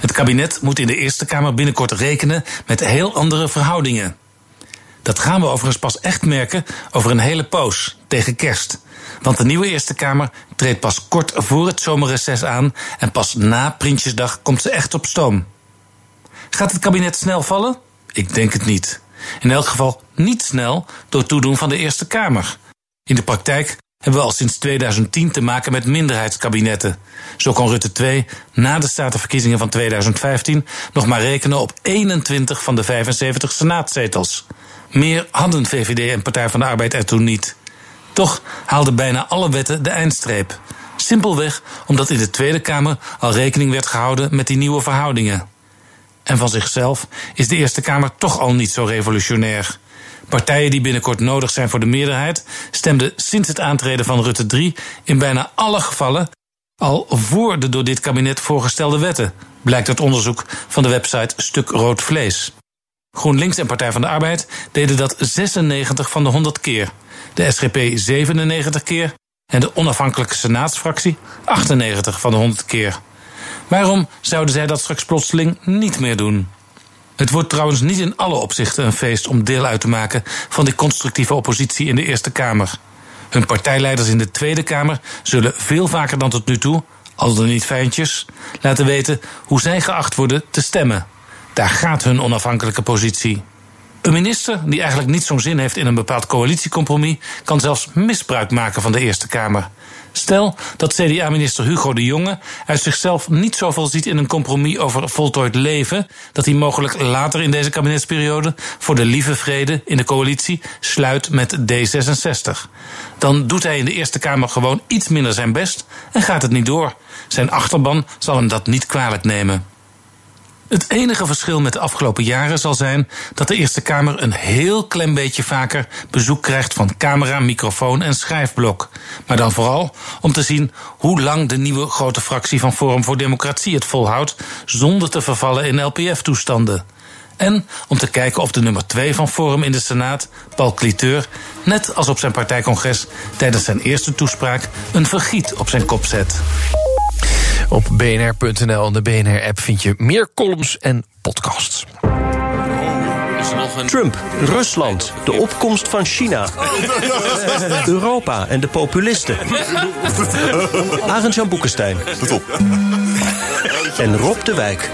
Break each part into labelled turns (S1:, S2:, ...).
S1: Het kabinet moet in de Eerste Kamer binnenkort rekenen met heel andere verhoudingen. Dat gaan we overigens pas echt merken over een hele poos, tegen kerst. Want de nieuwe Eerste Kamer treedt pas kort voor het zomerreces aan en pas na Prinsjesdag komt ze echt op stoom. Gaat het kabinet snel vallen? Ik denk het niet. In elk geval niet snel door toedoen van de Eerste Kamer. In de praktijk hebben we al sinds 2010 te maken met minderheidskabinetten. Zo kon Rutte 2 na de statenverkiezingen van 2015 nog maar rekenen op 21 van de 75 senaatzetels. Meer hadden VVD en Partij van de Arbeid er toen niet. Toch haalden bijna alle wetten de eindstreep. Simpelweg omdat in de Tweede Kamer al rekening werd gehouden met die nieuwe verhoudingen. En van zichzelf is de Eerste Kamer toch al niet zo revolutionair. Partijen die binnenkort nodig zijn voor de meerderheid stemden sinds het aantreden van Rutte 3 in bijna alle gevallen al voor de door dit kabinet voorgestelde wetten, blijkt uit onderzoek van de website Stuk Rood Vlees. GroenLinks en Partij van de Arbeid deden dat 96 van de 100 keer, de SGP 97 keer en de onafhankelijke senaatsfractie 98 van de 100 keer. Waarom zouden zij dat straks plotseling niet meer doen? Het wordt trouwens niet in alle opzichten een feest om deel uit te maken van die constructieve oppositie in de Eerste Kamer. Hun partijleiders in de Tweede Kamer zullen veel vaker dan tot nu toe, al dan niet fijntjes, laten weten hoe zij geacht worden te stemmen. Daar gaat hun onafhankelijke positie. Een minister die eigenlijk niet zo'n zin heeft in een bepaald coalitiecompromis, kan zelfs misbruik maken van de Eerste Kamer. Stel dat CDA-minister Hugo de Jonge uit zichzelf niet zoveel ziet in een compromis over voltooid leven, dat hij mogelijk later in deze kabinetsperiode voor de lieve vrede in de coalitie sluit met D66. Dan doet hij in de Eerste Kamer gewoon iets minder zijn best en gaat het niet door. Zijn achterban zal hem dat niet kwalijk nemen. Het enige verschil met de afgelopen jaren zal zijn dat de Eerste Kamer een heel klein beetje vaker bezoek krijgt van camera, microfoon en schrijfblok. Maar dan vooral om te zien hoe lang de nieuwe grote fractie van Forum voor Democratie het volhoudt zonder te vervallen in LPF-toestanden. En om te kijken of de nummer 2 van Forum in de Senaat, Paul Cliteur, net als op zijn partijcongres tijdens zijn eerste toespraak een vergiet op zijn kop zet.
S2: Op bnr.nl en de BNR-app vind je meer columns en podcasts.
S3: Trump, Rusland, de opkomst van China. Europa en de populisten. Arend-Jan Boekenstein. En Rob de Wijk.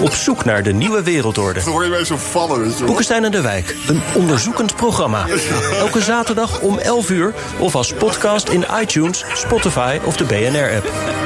S3: Op zoek naar de nieuwe wereldorde.
S4: Dan word je zo vallen.
S3: Boekenstein en de Wijk, een onderzoekend programma. Elke zaterdag om 11 uur of als podcast in iTunes, Spotify of de BNR-app.